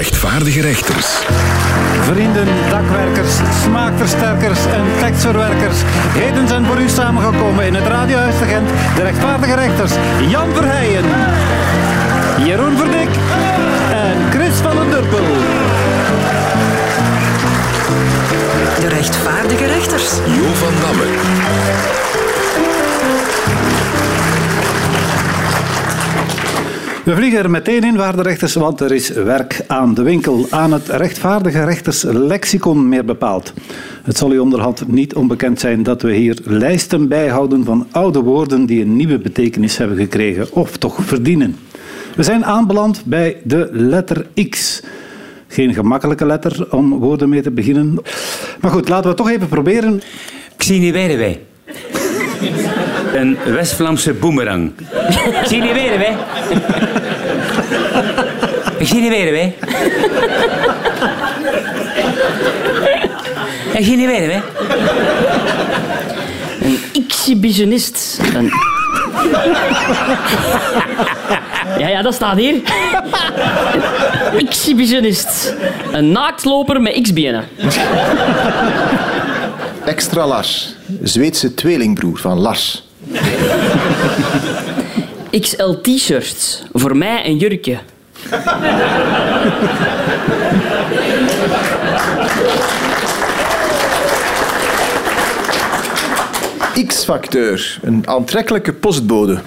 rechtvaardige rechters. Vrienden, dakwerkers, smaakversterkers en tekstverwerkers. Heden zijn voor u samengekomen in het Radiohuis de Gent de rechtvaardige rechters Jan Verheijen, Jeroen Verdik en Chris van den Durpel. De rechtvaardige rechters. Jo van Damme. We vliegen er meteen in, waarde rechters, want er is werk aan de winkel. Aan het rechtvaardige rechters lexicon meer bepaald. Het zal u onderhand niet onbekend zijn dat we hier lijsten bijhouden van oude woorden die een nieuwe betekenis hebben gekregen, of toch verdienen. We zijn aanbeland bij de letter X. Geen gemakkelijke letter om woorden mee te beginnen. Maar goed, laten we het toch even proberen. Ik zie niet weer wij. Een West-Vlaamse boemerang. Weer wij. Ik zie niet weer zie niet weer wij. Een exhibitionist. Een... Ja, ja, dat staat hier. Een exhibitionist. Een naaktloper met x-benen. Extra Lars. Zweedse tweelingbroer van Lars. XL t-shirts. Voor mij een jurkje. X-facteur. Een aantrekkelijke postbode.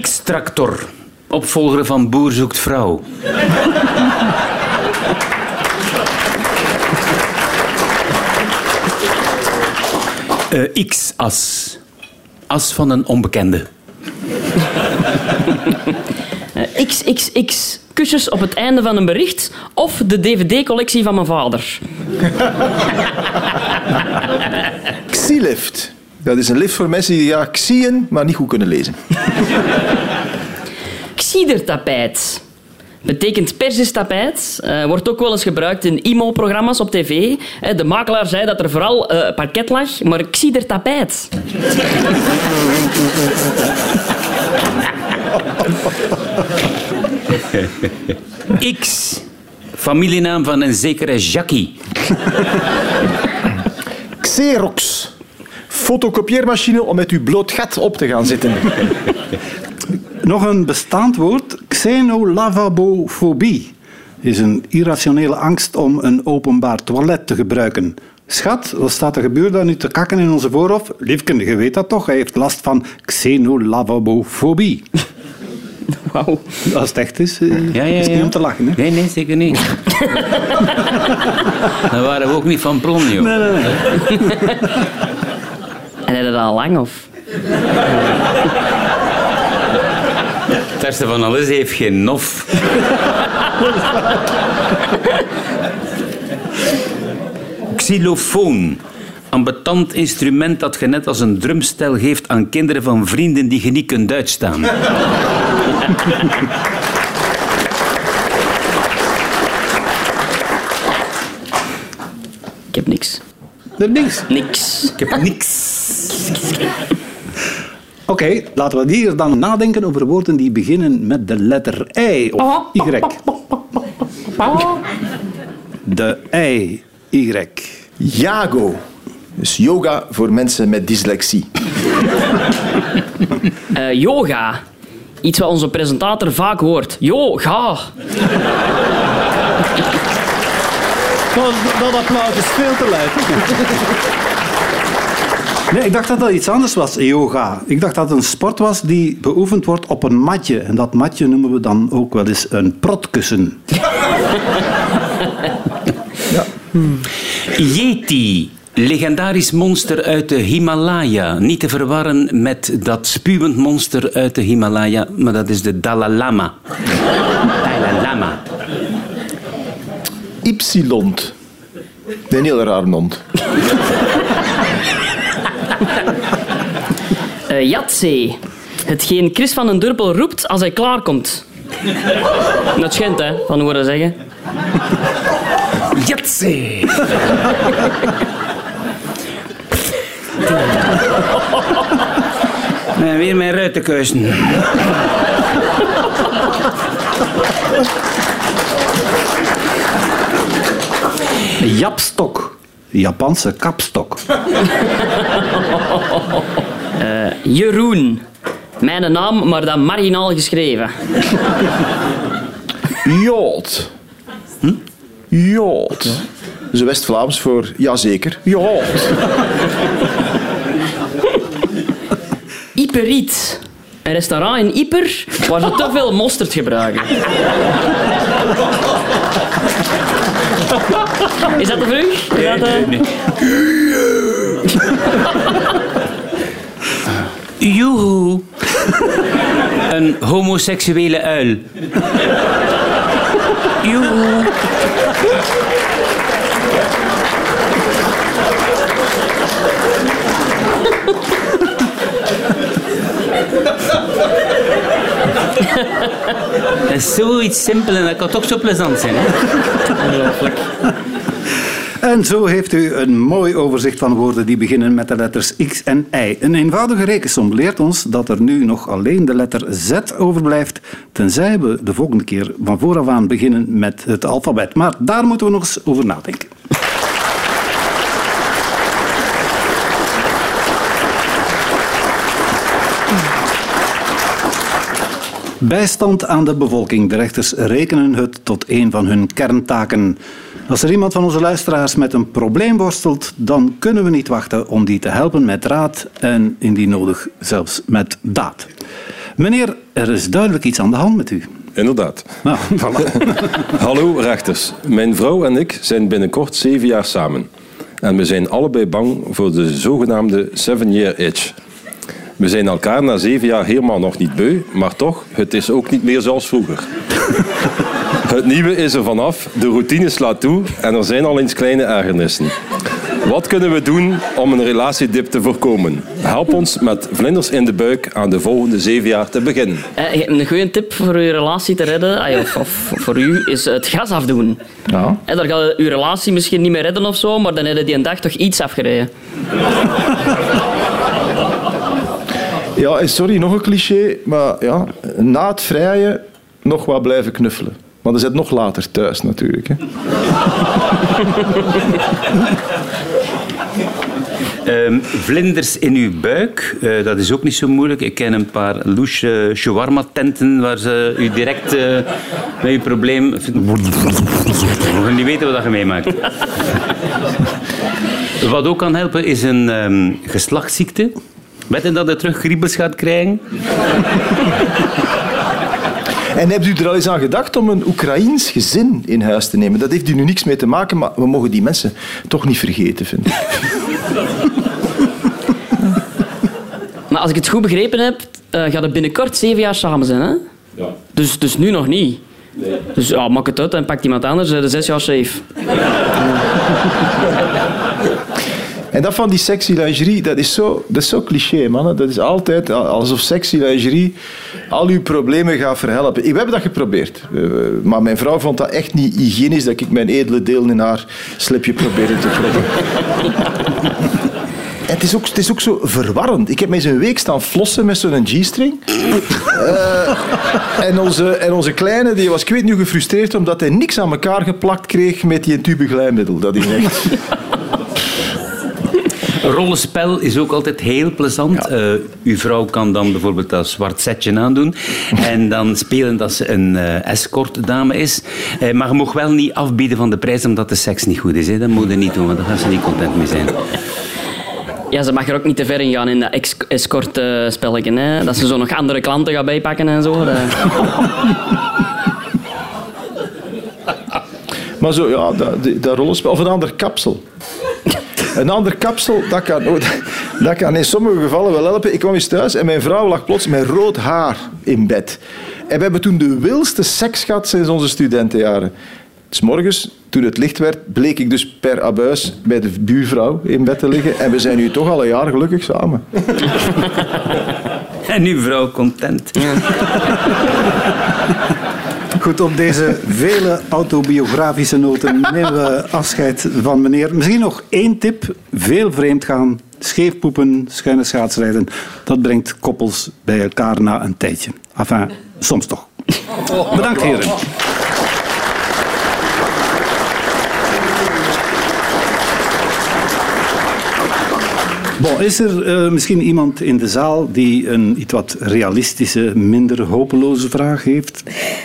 X-tractor. Opvolger van Boer zoekt vrouw. Eh, X-as. As van een onbekende. Eh, XXX. Kusjes op het einde van een bericht. Of de dvd-collectie van mijn vader. Xilift. Dat is een lift voor mensen die ja, xieën, maar niet goed kunnen lezen. Xiedertapijt. Betekent persistapijt. Eh, wordt ook wel eens gebruikt in IMO-programma's op tv. Eh, de makelaar zei dat er vooral eh, parket lag, maar xiedertapijt. X. Familienaam van een zekere Jackie. Xerox. Fotocopieermachine om met uw bloot gat op te gaan zitten. Nog een bestaand woord, xenolavabofobie. Is een irrationele angst om een openbaar toilet te gebruiken. Schat, wat staat er gebeurd daar nu te kakken in onze voorhof? Liefke, je weet dat toch? Hij heeft last van xenolavabofobie. Wauw. Als het echt is, eh, Ja, ja, is ja. niet om te lachen. Hè? Nee, nee, zeker niet. Daar waren we ook niet van plan, joh. Nee, nee, nee. En hij dat al lang, of? Het ergste van alles heeft geen nof. Xylofoon. Ambetant instrument dat je net als een drumstel geeft aan kinderen van vrienden die je niet kunt uitstaan. Ik heb niks. Niks. Niks. Ik heb niks. Oké, laten we hier dan nadenken over woorden die beginnen met de letter I of Y. De I, Y. Jago. Dus yoga voor mensen met dyslexie. Eh, yoga. Iets wat onze presentator vaak hoort. Yoga. Dat, dat applaus is veel te luid. Nee, ik dacht dat dat iets anders was, yoga. Ik dacht dat het een sport was die beoefend wordt op een matje. En dat matje noemen we dan ook wel eens een protkussen. Yeti. Legendarisch monster uit de Himalaya. Niet te verwarren met dat spuwend monster uit de Himalaya, maar dat is de Dalai Lama. Dalai Lama. Ypsilont. Een heel raar mond. Jatzee. Hetgeen Chris van den Durpel roept als hij klaarkomt. Dat schijnt, hè, van horen zeggen. Jatzee. En weer mijn ruitenkussen. Japstok. Japanse kapstok. Eh, Jeroen. Mijn naam, maar dan marginaal geschreven. Jood. Hm? Jood. Dat is West-Vlaams voor jazeker. Jood. Iperiet. Een restaurant in Ieper waar ze te veel mosterd gebruiken. Is dat de vraag? Is dat, eh, Joehoe. Een homoseksuele uil. Joehoe. Dat is zoiets simpel en dat kan toch zo plezant zijn. Ongelooflijk. En zo heeft u een mooi overzicht van woorden die beginnen met de letters X en Y. Een eenvoudige rekensom leert ons dat er nu nog alleen de letter Z overblijft, tenzij we de volgende keer van vooraf aan beginnen met het alfabet. Maar daar moeten we nog eens over nadenken. Bijstand aan de bevolking. De rechters rekenen het tot een van hun kerntaken. Als er iemand van onze luisteraars met een probleem worstelt, dan kunnen we niet wachten om die te helpen met raad en indien nodig zelfs met daad. Meneer, er is duidelijk iets aan de hand met u. Inderdaad. Nou, voilà. Hallo rechters. Mijn vrouw en ik zijn binnenkort zeven jaar samen. En we zijn allebei bang voor de zogenaamde seven-year itch. We zijn elkaar na zeven jaar helemaal nog niet beu, maar toch, het is ook niet meer zoals vroeger. Het nieuwe is er vanaf, de routine slaat toe en er zijn al eens kleine ergernissen. Wat kunnen we doen om een relatiedip te voorkomen? Help ons met vlinders in de buik aan de volgende zeven jaar te beginnen. Eh, Een goede tip voor je relatie te redden, of, of voor u, is het gas afdoen. Ja. En dan gaat je je relatie misschien niet meer redden of zo, maar dan heb je die een dag toch iets afgereden. Ja, en sorry, nog een cliché, maar ja, na het vrijen nog wat blijven knuffelen. Want dan zit nog later thuis natuurlijk. Hè. Ehm, vlinders in uw buik, eh, dat is ook niet zo moeilijk. Ik ken een paar louche shawarma-tenten waar ze u direct eh, met je probleem... Niet weten wat je meemaakt. Wat ook kan helpen is een ehm, geslachtsziekte. Weet je dat je terug kriebels gaat krijgen? En hebt u er al eens aan gedacht om een Oekraïens gezin in huis te nemen? Dat heeft u nu niks mee te maken, maar we mogen die mensen toch niet vergeten, vind ik. Maar als ik het goed begrepen heb, eh gaat het binnenkort zeven jaar samen zijn, hè? Ja. Dus, dus nu nog niet. Dus ja, maak het uit en pakt iemand anders, eh, de zes jaar safe. En dat van die sexy lingerie, dat is zo, dat is zo cliché, man. Dat is altijd alsof sexy lingerie al uw problemen gaat verhelpen. We hebben dat geprobeerd. Maar mijn vrouw vond dat echt niet hygiënisch dat ik mijn edele deel in haar slipje probeerde te proppen. En het is, ook, het is ook zo verwarrend. Ik heb mij eens een week staan flossen met zo'n G-string. Eh, en, onze, en onze kleine die was, ik weet nu, gefrustreerd omdat hij niks aan elkaar geplakt kreeg met die tube glijmiddel. Dat is echt... Rollenspel is ook altijd heel plezant. Eh, uw vrouw kan dan bijvoorbeeld dat zwart setje aandoen en dan spelen dat ze een eh escortdame is. Eh, maar je mag wel niet afbieden van de prijs omdat de seks niet goed is. Hè. Dat moet je niet doen, want daar gaan ze niet content mee zijn. Ja, ze mag er ook niet te ver in gaan in dat escort-spelletje. hè. Dat ze zo nog andere klanten gaat bijpakken en zo. Dat- Maar zo, ja, dat, dat rollenspel. Of een ander kapsel. Een ander kapsel, dat kan, dat kan in sommige gevallen wel helpen. Ik kwam eens thuis en mijn vrouw lag plots met rood haar in bed. En we hebben toen de wilste seks gehad sinds onze studentenjaren. S morgens, toen het licht werd, bleek ik dus per abuis bij de buurvrouw in bed te liggen. En we zijn nu toch al een jaar gelukkig samen. En uw vrouw content. Goed, op deze vele autobiografische noten nemen we afscheid van meneer. Misschien nog één tip. Veel vreemd gaan, scheef poepen, schuine schaatsrijden. Dat brengt koppels bij elkaar na een tijdje. Enfin, soms toch. Bedankt heren. Is er eh, misschien iemand in de zaal die een iets wat realistische, minder hopeloze vraag heeft?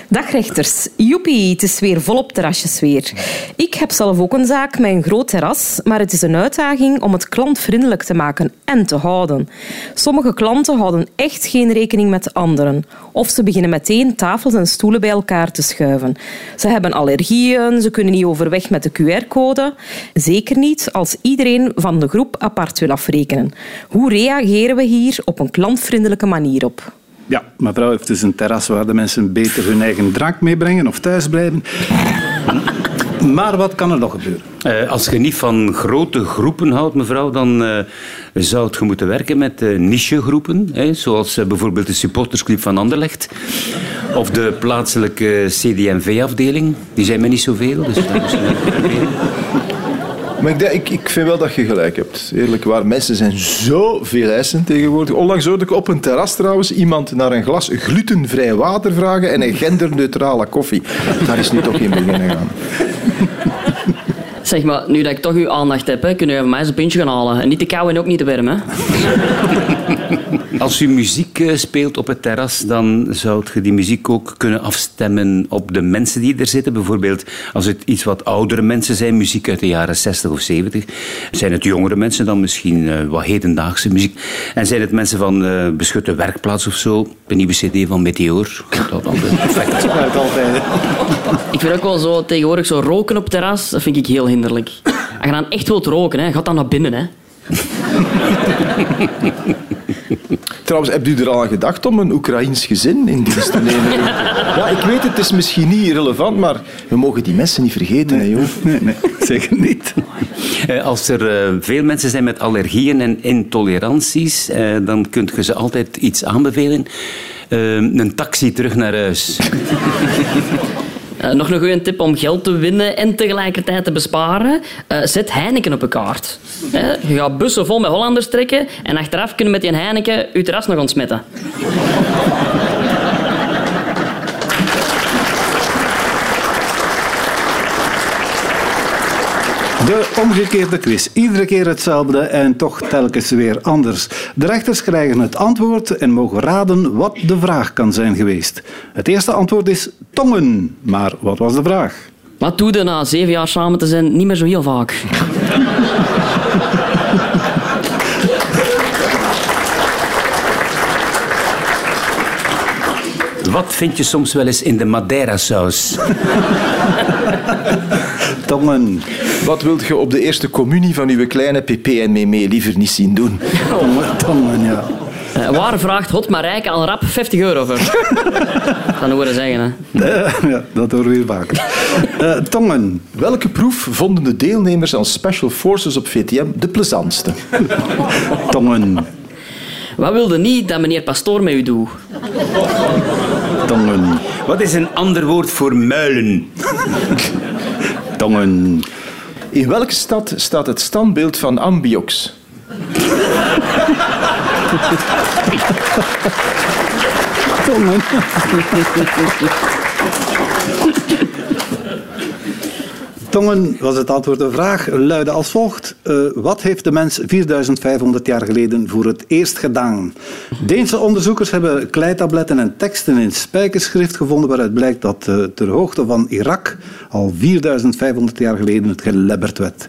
Dag rechters. Joepie, het is weer volop terrasjes weer. Ik heb zelf ook een zaak met een groot terras, maar het is een uitdaging om het klantvriendelijk te maken en te houden. Sommige klanten houden echt geen rekening met anderen. Of ze beginnen meteen tafels en stoelen bij elkaar te schuiven. Ze hebben allergieën, ze kunnen niet overweg met de QR-code. Zeker niet als iedereen van de groep apart wil afrekenen. Hoe reageren we hier op een klantvriendelijke manier op? Ja, mevrouw heeft dus een terras waar de mensen beter hun eigen drank meebrengen of thuis blijven. Maar wat kan er nog gebeuren? Eh, als je niet van grote groepen houdt, mevrouw, dan eh, zou je moeten werken met uh, nichegroepen, hè, zoals bijvoorbeeld de supportersclub van Anderlecht of de plaatselijke CD&V-afdeling. Die zijn mij niet zoveel, dus dat is een proberen. Maar ik, denk- ik, ik vind wel dat je gelijk hebt. Eerlijk waar, mensen zijn zo veel eisen tegenwoordig. Onlangs hoorde ik op een terras trouwens iemand naar een glas glutenvrij water vragen en een genderneutrale koffie. Daar is nu toch in beginnen gaan. Zeg maar, nu dat ik toch uw aandacht heb, kunnen we van mij eens een pintje gaan halen. En niet te koud en ook niet te warm, hè? Als u muziek eh, speelt op het terras, dan zou je die muziek ook kunnen afstemmen op de mensen die er zitten. Bijvoorbeeld als het iets wat oudere mensen zijn, muziek uit de jaren 60 of 70. Zijn het jongere mensen dan misschien eh, wat hedendaagse muziek. En zijn het mensen van eh, beschutte werkplaats of zo, de nieuwe cd van Meteor. Dat dan perfect. Uit altijd. Ik vind ook wel zo, tegenwoordig zo roken op terras, dat vind ik heel hinderlijk. Als je dan echt wilt roken, hè, ga dan naar binnen, hè. Trouwens, hebt u er al aan gedacht om een Oekraïns gezin in dienst te nemen? Ja, ik weet het, is misschien niet relevant, maar we mogen die mensen niet vergeten. Hè, joh. Nee, nee, zeker niet. Eh, Als er eh, veel mensen zijn met allergieën en intoleranties, eh, dan kunt je ze altijd iets aanbevelen. Een taxi terug naar huis. Eh, nog een goede tip om geld te winnen en tegelijkertijd te besparen. Eh, zet Heineken op een kaart. Je gaat bussen vol met Hollanders trekken en achteraf kunnen met die Heineken je terras nog ontsmetten. De omgekeerde quiz. Iedere keer hetzelfde en toch telkens weer anders. De rechters krijgen het antwoord en mogen raden wat de vraag kan zijn geweest. Het eerste antwoord is tongen. Maar wat was de vraag? Wat doe je na zeven jaar samen te zijn niet meer zo heel vaak? Wat vind je soms wel eens in de Madeira-saus? Tongen. Wat wilt je op de eerste communie van uw kleine pp en meme liever niet zien doen? Tongen, tongen, ja. Eh, waar vraagt Hot Marijke al rap 50 euro voor? Dat horen zeggen, hè. Eh, ja, dat horen we hier vaker. Eh, tongen. Welke proef vonden de deelnemers aan Special Forces op VTM de plezantste? Tongen. Wat wilde niet dat meneer Pastoor met u doet? Tongen. Wat is een ander woord voor muilen? Tongen. In welke stad staat het standbeeld van Ambiox? Tongen. Tongen was het antwoord. De vraag luidde als volgt. Eh, wat heeft de mens 4500 jaar geleden voor het eerst gedaan? Deense onderzoekers hebben kleitabletten en teksten in spijkerschrift gevonden waaruit blijkt dat eh, ter hoogte van Irak al 4500 jaar geleden het gelebberd werd.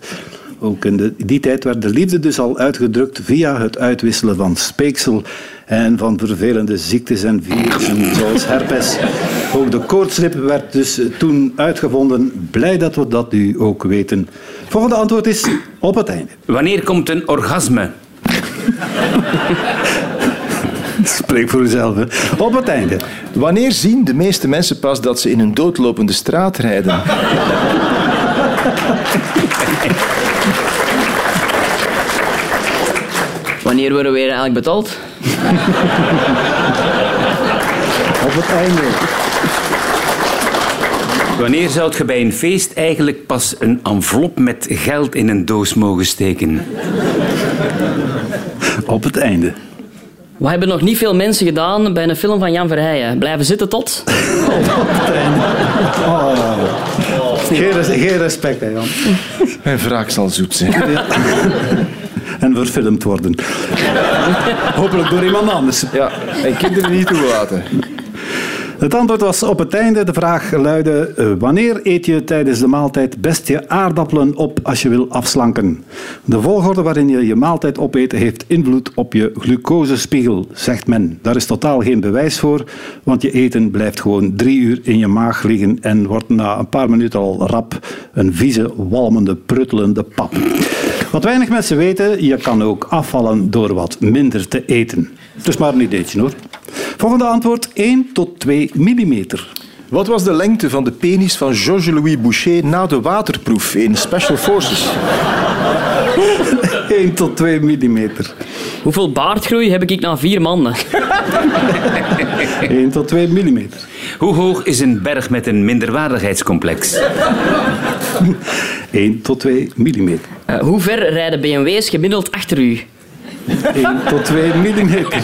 Ook in de, die tijd werd de liefde dus al uitgedrukt via het uitwisselen van speeksel en van vervelende ziektes en virussen zoals herpes. Ook de koortslip werd dus eh, toen uitgevonden. Blij dat we dat nu ook weten. Volgende antwoord is op het einde. Wanneer komt een orgasme? Spreek voor uzelf. Hè. Op het einde. Wanneer zien de meeste mensen pas dat ze in een doodlopende straat rijden? Wanneer worden we weer eigenlijk betaald? Op het einde. Wanneer zou je bij een feest eigenlijk pas een envelop met geld in een doos mogen steken? Op het einde. We hebben nog niet veel mensen gedaan bij een film van Jan Verheijen. Blijven zitten tot... Geen, res- geen respect, hè, Jan. Mijn wraak zal zoet zijn. verfilmd worden. Hopelijk door iemand anders. Ja, en kinderen niet toegelaten. Het antwoord was op het einde. De vraag luidde: eh, wanneer eet je tijdens de maaltijd best je aardappelen op als je wil afslanken? De volgorde waarin je je maaltijd opeet heeft invloed op je glucosespiegel, zegt men. Daar is totaal geen bewijs voor, want je eten blijft gewoon drie uur in je maag liggen en wordt na een paar minuten al rap een vieze, walmende, pruttelende pap. Wat weinig mensen weten, je kan ook afvallen door wat minder te eten. Dus maar een ideetje hoor. Volgende antwoord: 1 tot 2 millimeter. Wat was de lengte van de penis van Georges-Louis Boucher na de waterproef in Special Forces? 1 tot 2 millimeter. Hoeveel baardgroei heb ik na vier maanden? 1 tot 2 millimeter. Hoe hoog is een berg met een minderwaardigheidscomplex? 1 tot 2 millimeter. Eh, hoe ver rijden BMW's gemiddeld achter u? 1 tot 2 millimeter.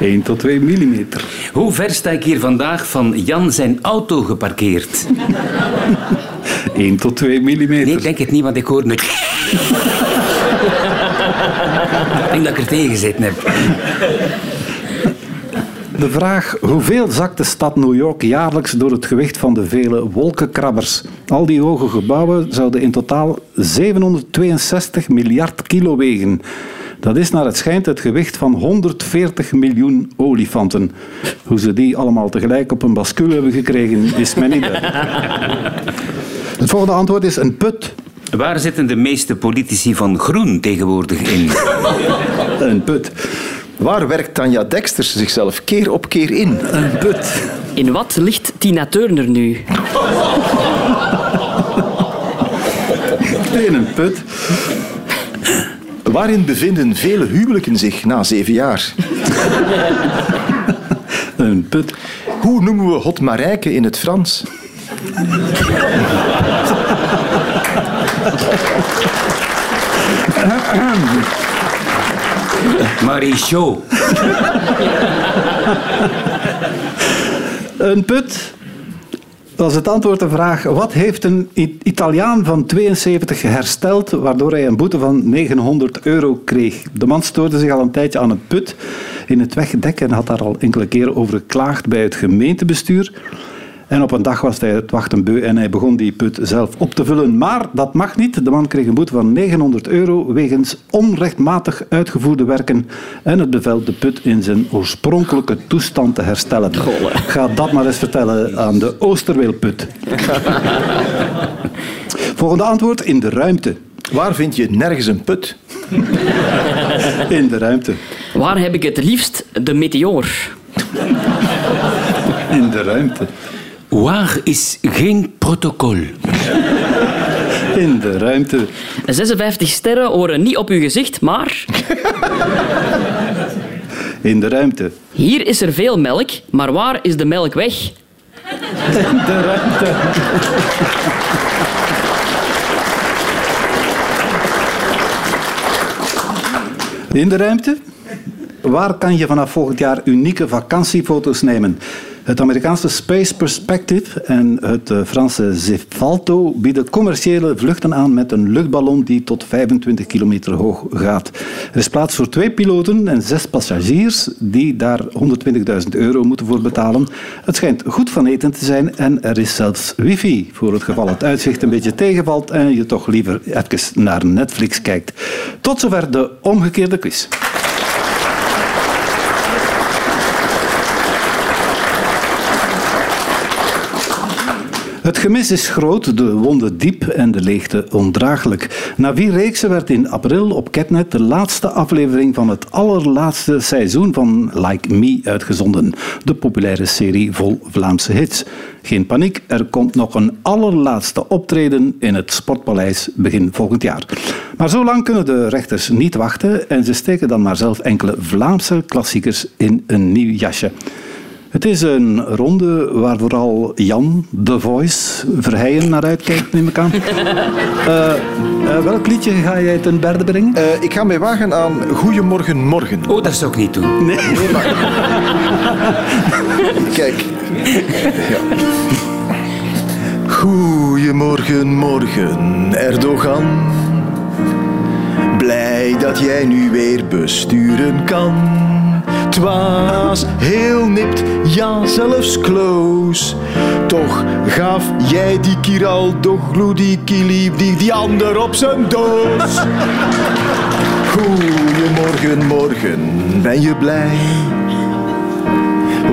1 tot 2 millimeter. Hoe ver sta ik hier vandaag van Jan zijn auto geparkeerd? 1 tot 2 millimeter. Nee, ik denk het niet, want ik hoor nu... ik denk dat ik er tegen gezeten heb. De vraag hoeveel zakt de stad New York jaarlijks door het gewicht van de vele wolkenkrabbers? Al die hoge gebouwen zouden in totaal 762 miljard kilo wegen. Dat is naar het schijnt het gewicht van 140 miljoen olifanten. Hoe ze die allemaal tegelijk op een bascule hebben gekregen, is mij niet duidelijk. Het volgende antwoord is een put. Waar zitten de meeste politici van Groen tegenwoordig in? Een put. Waar werkt Tanja Dexters zichzelf keer op keer in? Een put. In wat ligt Tina Turner nu? In een put. Waarin bevinden vele huwelijken zich na zeven jaar? Een put. Hoe noemen we Hot Marijke in het Frans? Marichot. Een put. Is het antwoord de vraag. Wat heeft een Italiaan van 72 hersteld waardoor hij een boete van 900 euro kreeg? De man stoorde zich al een tijdje aan het put in het wegdek en had daar al enkele keren over geklaagd bij het gemeentebestuur. En op een dag was hij het wachten beu en hij begon die put zelf op te vullen. Maar dat mag niet. De man kreeg een boete van 900 euro wegens onrechtmatig uitgevoerde werken en het bevel de put in zijn oorspronkelijke toestand te herstellen. Ga dat maar eens vertellen aan de Oosterweelput. Volgende antwoord in de ruimte. Waar vind je nergens een put? In de ruimte. Waar heb ik het liefst de meteoor? In de ruimte. Waar is geen protocol? In de ruimte. 56 sterren horen niet op uw gezicht, maar In de ruimte. hier is er veel melk, maar waar is de melk weg? In de ruimte. In de ruimte? Waar kan je vanaf volgend jaar unieke vakantiefoto's nemen? Het Amerikaanse Space Perspective en het eh, Franse Zefalto bieden commerciële vluchten aan met een luchtballon die tot 25 kilometer hoog gaat. Er is plaats voor twee piloten en zes passagiers die daar 120.000 euro moeten voor betalen. Het schijnt goed van eten te zijn en er is zelfs wifi voor het geval het uitzicht een beetje tegenvalt en je toch liever even naar Netflix kijkt. Tot zover de omgekeerde quiz. Het gemis is groot, de wonden diep en de leegte ondraaglijk. Na vier reeksen werd in april op Catnet de laatste aflevering van het allerlaatste seizoen van Like Me uitgezonden. De populaire serie vol Vlaamse hits. Geen paniek, er komt nog een allerlaatste optreden in het Sportpaleis begin volgend jaar. Maar zo lang kunnen de rechters niet wachten en ze steken dan maar zelf enkele Vlaamse klassiekers in een nieuw jasje. Het is een ronde waar vooral Jan, The Voice, Verheijen naar uitkijkt, neem ik aan. Eh, eh, welk liedje ga jij ten berde brengen? Eh, ik ga mij wagen aan Goedemorgen Morgen. Oh, dat zou ik niet doen. Nee. Kijk. Ja. Goedemorgen, morgen, Erdogan. Blij dat jij nu weer besturen kan. Het was heel nipt, ja zelfs close. Toch gaf jij die kiral toch gloedie lief die, die ander op zijn doos. Goedemorgen, morgen, ben je blij?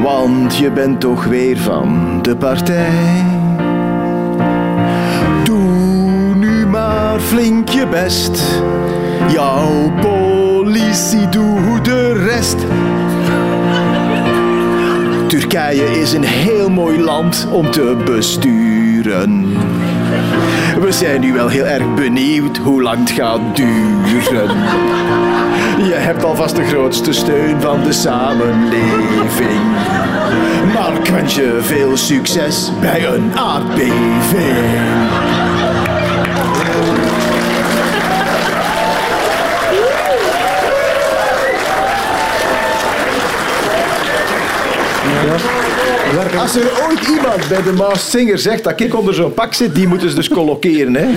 Want je bent toch weer van de partij. Doe nu maar flink je best. Jouw politie doet de rest. Turkije is een heel mooi land om te besturen. We zijn nu wel heel erg benieuwd hoe lang het gaat duren. Je hebt alvast de grootste steun van de samenleving. Maar ik wens je veel succes bij een aardbeving. Als er ooit iemand bij de Maas Singer zegt dat ik onder zo'n pak zit, die moeten ze dus colloceren. Hè?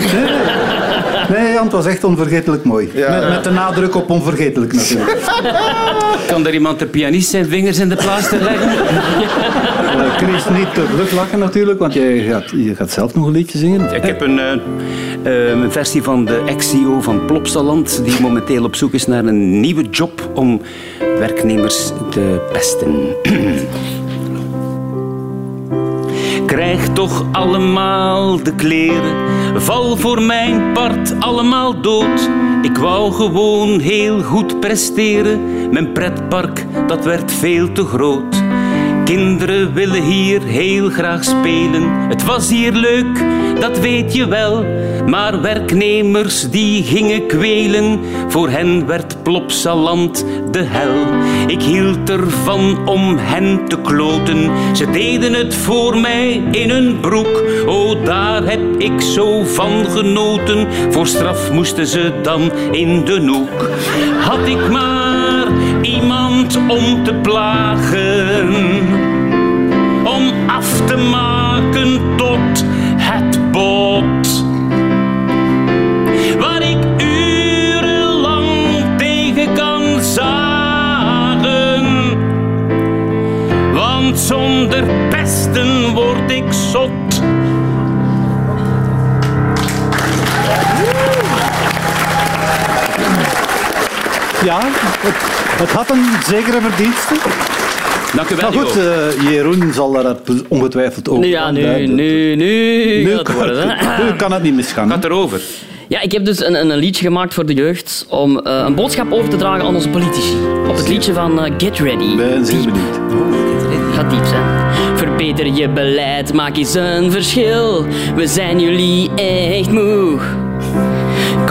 Nee, Jan, het was echt onvergetelijk mooi. Ja. Met, met de nadruk op onvergetelijk natuurlijk. Kan er iemand de pianist zijn vingers in de plaaster leggen? Eh, Chris, niet te vlug lachen natuurlijk, want jij gaat, je gaat zelf nog een liedje zingen. Ik heb een, een versie van de ex-CEO van Plopsaland, die momenteel op zoek is naar een nieuwe job om werknemers te pesten. Krijg toch allemaal de kleren, val voor mijn part allemaal dood. Ik wou gewoon heel goed presteren, mijn pretpark dat werd veel te groot. Kinderen willen hier heel graag spelen. Het was hier leuk, dat weet je wel. Maar werknemers die gingen kwelen. Voor hen werd Plopsaland de hel. Ik hield ervan om hen te kloten. Ze deden het voor mij in hun broek. Oh, daar heb ik zo van genoten. Voor straf moesten ze dan in de noek. Had ik maar om te plagen om af te maken tot het bot. Waar ik urenlang tegen kan zagen. Want zonder pesten word ik zot. Ja, het, het had een zekere verdienste. Dank u wel, Maar goed, Jo. eh, Jeroen zal daar ongetwijfeld over ja, nu, nu, nu, Nu gaat het kan, worden, hè. nu kan het niet misgaan. Gaat erover. Ja, ik heb dus een, een, een liedje gemaakt voor de jeugd om eh, een boodschap over te dragen aan onze politici. Op het liedje van eh, Get Ready. Ben zeer Diep. benieuwd. Gaat diep zijn. Verbeter je beleid, maak eens een verschil. We zijn jullie echt moe.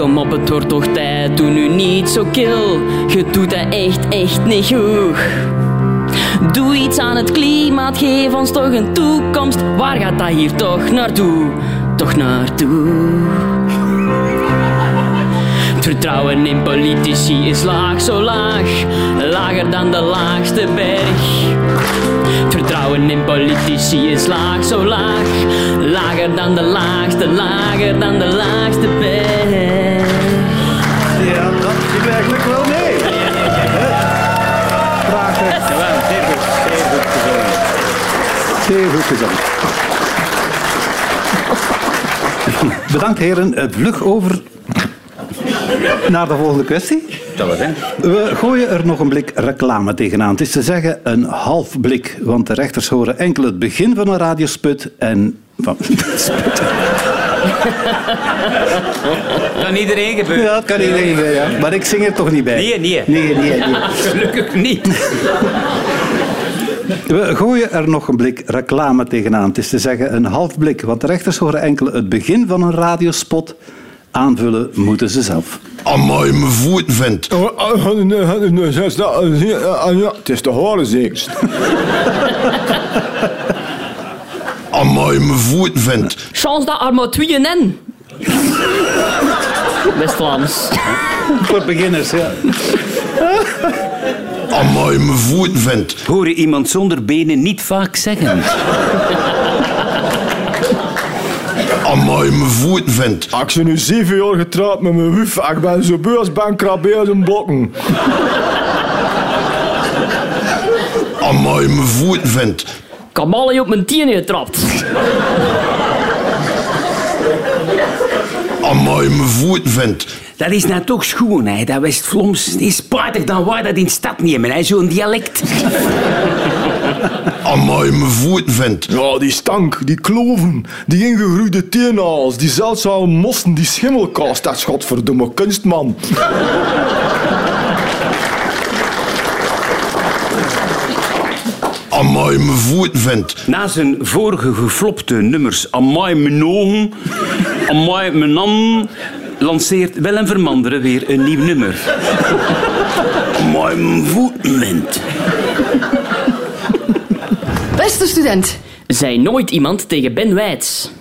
Kom op, het wordt toch tijd, doe nu niet zo kil. Je doet dat echt, echt niet goed. Doe iets aan het klimaat, geef ons toch een toekomst. Waar gaat dat hier toch naartoe? Toch naartoe? Vertrouwen in politici is laag, zo laag, lager dan de laagste berg. Vertrouwen in politici is laag, zo laag, lager dan de laagste, lager dan de laagste berg. Zeer goed gezongen. Bedankt heren. Eh, Vlug over naar de volgende kwestie. Dat was, hè? We gooien er nog een blik reclame tegenaan. Het is te zeggen een half blik, want de rechters horen enkel het begin van een radiosput en... Van, Kan iedereen gebeuren. ja, dat kan iedereen, ja. Maar ik zing er toch niet bij. Nee, nee. Nee, nee, nee. Gelukkig niet. We gooien er nog een blik reclame tegenaan. Het is te zeggen een half blik, want de rechters horen enkel het begin van een radiospot. Aanvullen moeten ze zelf. Amai, mijn voeten vindt. Het is te horen zeker. Amai, mijn voeten vindt. Chance dat er maar tweeën in. West-Vlaams. Voor beginners, ja. Amai, mijn voeten vindt. Hoor je iemand zonder benen niet vaak zeggen. Amai, mijn voeten vindt. Ik ben nu zeven jaar getrouwd met mijn wuf. Ik ben zo beu als bankrabbe uit een blokken. Amai, mijn voeten vindt. Kaballen op mijn tenen getrapt. Amai, mijn voeten vindt. Dat is nou toch schoon, hè? dat West-Vlaams. Is spijtig dan wij dat in de stad nemen, hè? zo'n dialect. Amai, mijn voeten vindt. Ja, die stank, die kloven, die ingegroeide teenaals, die zeldzame mossen, die schimmelkaas. Dat is godverdomme kunstman. Amai, mijn voeten vindt. Na zijn vorige geflopte nummers Amai mijn ogen, Amai mijn nam, lanceert Willem Vermanderen weer een nieuw nummer. Mijn voetenwind. Beste student, Zei nooit iemand tegen Ben Wijts.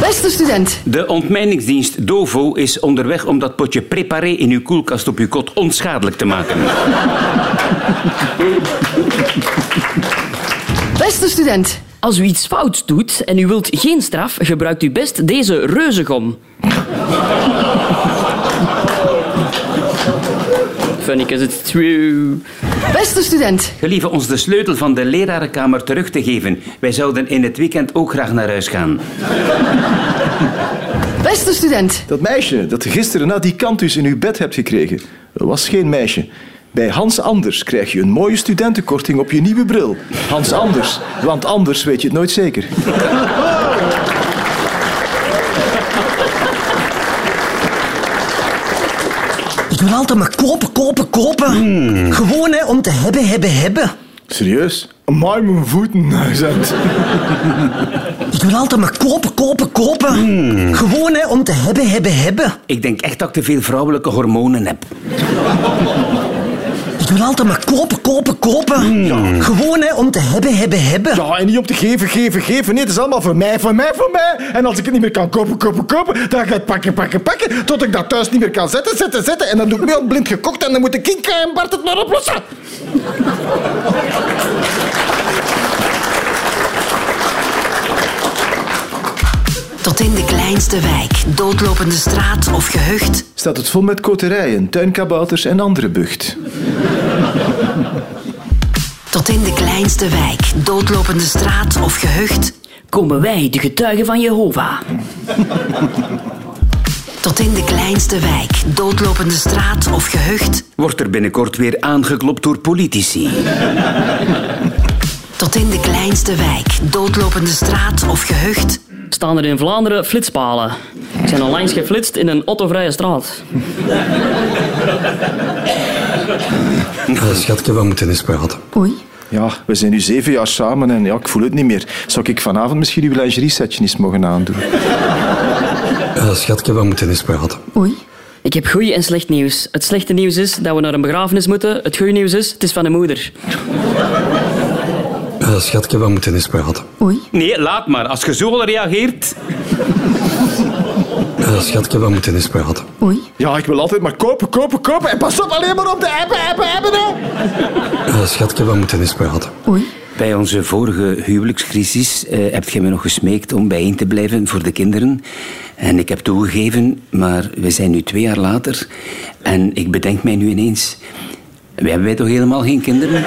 beste student, De ontmijningsdienst Dovo is onderweg om dat potje preparé in uw koelkast op uw kot onschadelijk te maken. beste student, Als u iets fouts doet en u wilt geen straf, gebruikt u best deze reuzegom. Funny, because it's true. beste student, Gelieve ons de sleutel van de lerarenkamer terug te geven. Wij zouden in het weekend ook graag naar huis gaan. beste student, Dat meisje dat gisteren na die kantus in uw bed hebt gekregen, was geen meisje. Bij Hans Anders krijg je een mooie studentenkorting op je nieuwe bril. Hans Anders, want anders weet je het nooit zeker. Ik wil altijd maar kopen, kopen, kopen. Gewoon hè, om te hebben, hebben, hebben. Serieus? Amai, mijn voeten. Zegt. Ik wil altijd maar kopen, kopen, kopen. Gewoon hè, om te hebben, hebben, hebben. Ik denk echt dat ik te veel vrouwelijke hormonen heb. Ik wil altijd maar kopen, kopen, kopen. Gewoon hè, om te hebben, hebben, hebben. Ja, en niet om te geven, geven, geven. Nee, het is allemaal voor mij, voor mij, voor mij. En als ik het niet meer kan kopen, kopen, kopen, dan ga ik het pakken, pakken, pakken. Tot ik dat thuis niet meer kan zetten, zetten, zetten. En dan doe ik mee blind gekocht en dan moet de Kinka en Bart het maar oplossen. Tot in de kleinste wijk, doodlopende straat of gehucht. Staat het vol met koterijen, tuinkabouters en andere bucht. Tot in de kleinste wijk, doodlopende straat of gehucht. Komen wij, de getuigen van Jehovah. Tot in de kleinste wijk, doodlopende straat of gehucht. Wordt er binnenkort weer aangeklopt door politici. Tot in de kleinste wijk, doodlopende straat of gehucht. Staan er in Vlaanderen flitspalen. Ik zijn onlangs geflitst in een autovrije straat. Uh, schatje, we moeten eens praten. Oei. Ja, we zijn nu zeven jaar samen en ja, ik voel het niet meer. Zou ik vanavond misschien uw lingerie-setje eens mogen aandoen? Uh, schatje, we moeten eens praten. Oei. Ik heb goed en slecht nieuws. Het slechte nieuws is dat we naar een begrafenis moeten. Het goede nieuws is, het is van de moeder. Uh, schatje, we moeten eens praten. Oei. Nee, laat maar. Als je zo al reageert... Uh, schatje, we moeten eens praten. Oei. Ja, ik wil altijd maar kopen, kopen, kopen. En pas op, alleen maar op de hebben, hebben, hebben. hè. Uh, schatje, we moeten eens praten. Oei. Bij onze vorige huwelijkscrisis eh, heb je me nog gesmeekt om bijeen te blijven voor de kinderen. En ik heb toegegeven, maar we zijn nu twee jaar later. En ik bedenk mij nu ineens... We hebben wij toch helemaal geen kinderen?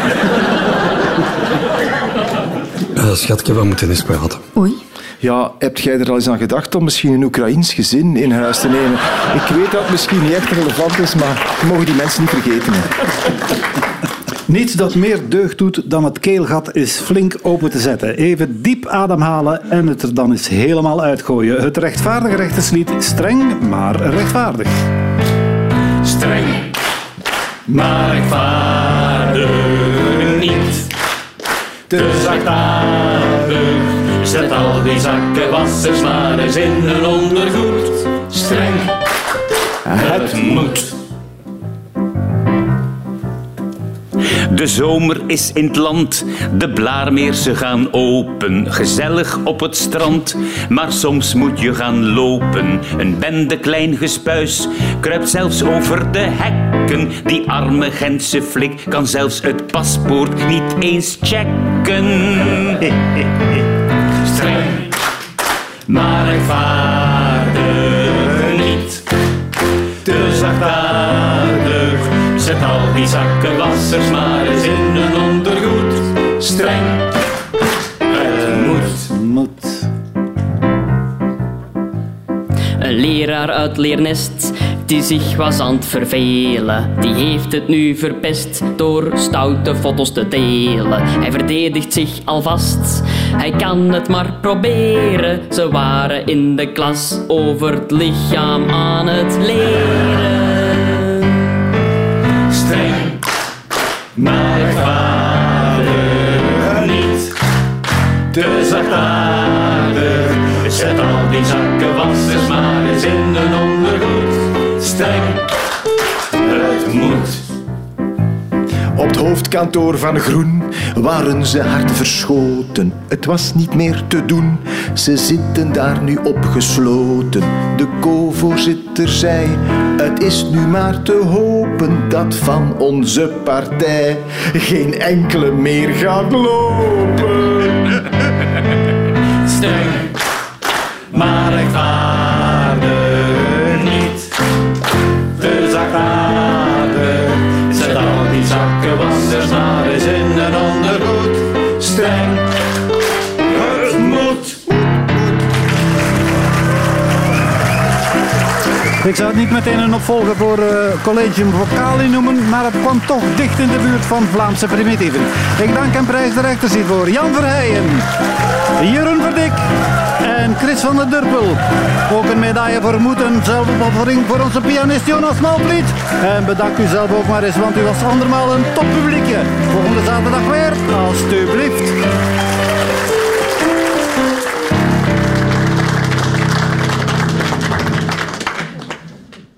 Uh, schatje, we moeten eens praten. Oei. Ja, heb jij er al eens aan gedacht om misschien een Oekraïns gezin in huis te nemen? Ik weet dat het misschien niet echt relevant is, maar we mogen die mensen niet vergeten. Hè. Niets dat meer deugd doet dan het keelgat is flink open te zetten. Even diep ademhalen en het er dan eens helemaal uitgooien. Het rechtvaardige rechterslied, streng maar rechtvaardig. Streng, maar rechtvaardig. Te zachtaardig, zet al die zakkenwassers maar eens in hun ondergoed. Streng, het moet. De zomer is in het land, de blaarmeersen gaan open, gezellig op het strand. Maar soms moet je gaan lopen, een bende klein gespuis kruipt zelfs over de hek checken. Die arme Gentse flik kan zelfs het paspoort niet eens checken. Streng, maar rechtvaardig niet. Te zachtaardig, zet al die zakkenwassers maar eens in een ondergoed. Streng, het moet. Moet. Een leraar uit Leernest die zich was aan het vervelen, die heeft het nu verpest door stoute foto's te delen. Hij verdedigt zich alvast, hij kan het maar proberen. Ze waren in de klas over het lichaam aan het leren. Streng, maar rechtvaardig niet. Te zachtaardig, zet al die zakkenwassers maar eens in ondergoed. Streng, het moet. Op het hoofdkantoor van Groen waren ze hard verschoten. Het was niet meer te doen, ze zitten daar nu opgesloten. De co-voorzitter zei, het is nu maar te hopen dat van onze partij geen enkele meer gaat lopen. Streng, maar rechtvaardig Zachtaardig, zet al die zakkenwassers maar eens in een ondergoed. Streng, moet. Ik zou het niet meteen een opvolger voor eh, Collegium Vocali noemen, maar het kwam toch dicht in de buurt van Vlaamse primitieven. Ik dank en prijs de rechters hiervoor. Jan Verheijen, Jeroen Verdik en Chris van der Durpel. Ook een medaille voor moed en zelfopoffering voor onze pianist Jonas Malvliet. En bedank u zelf ook maar eens, want u was andermaal een toppubliekje. Volgende zaterdag weer, alstublieft.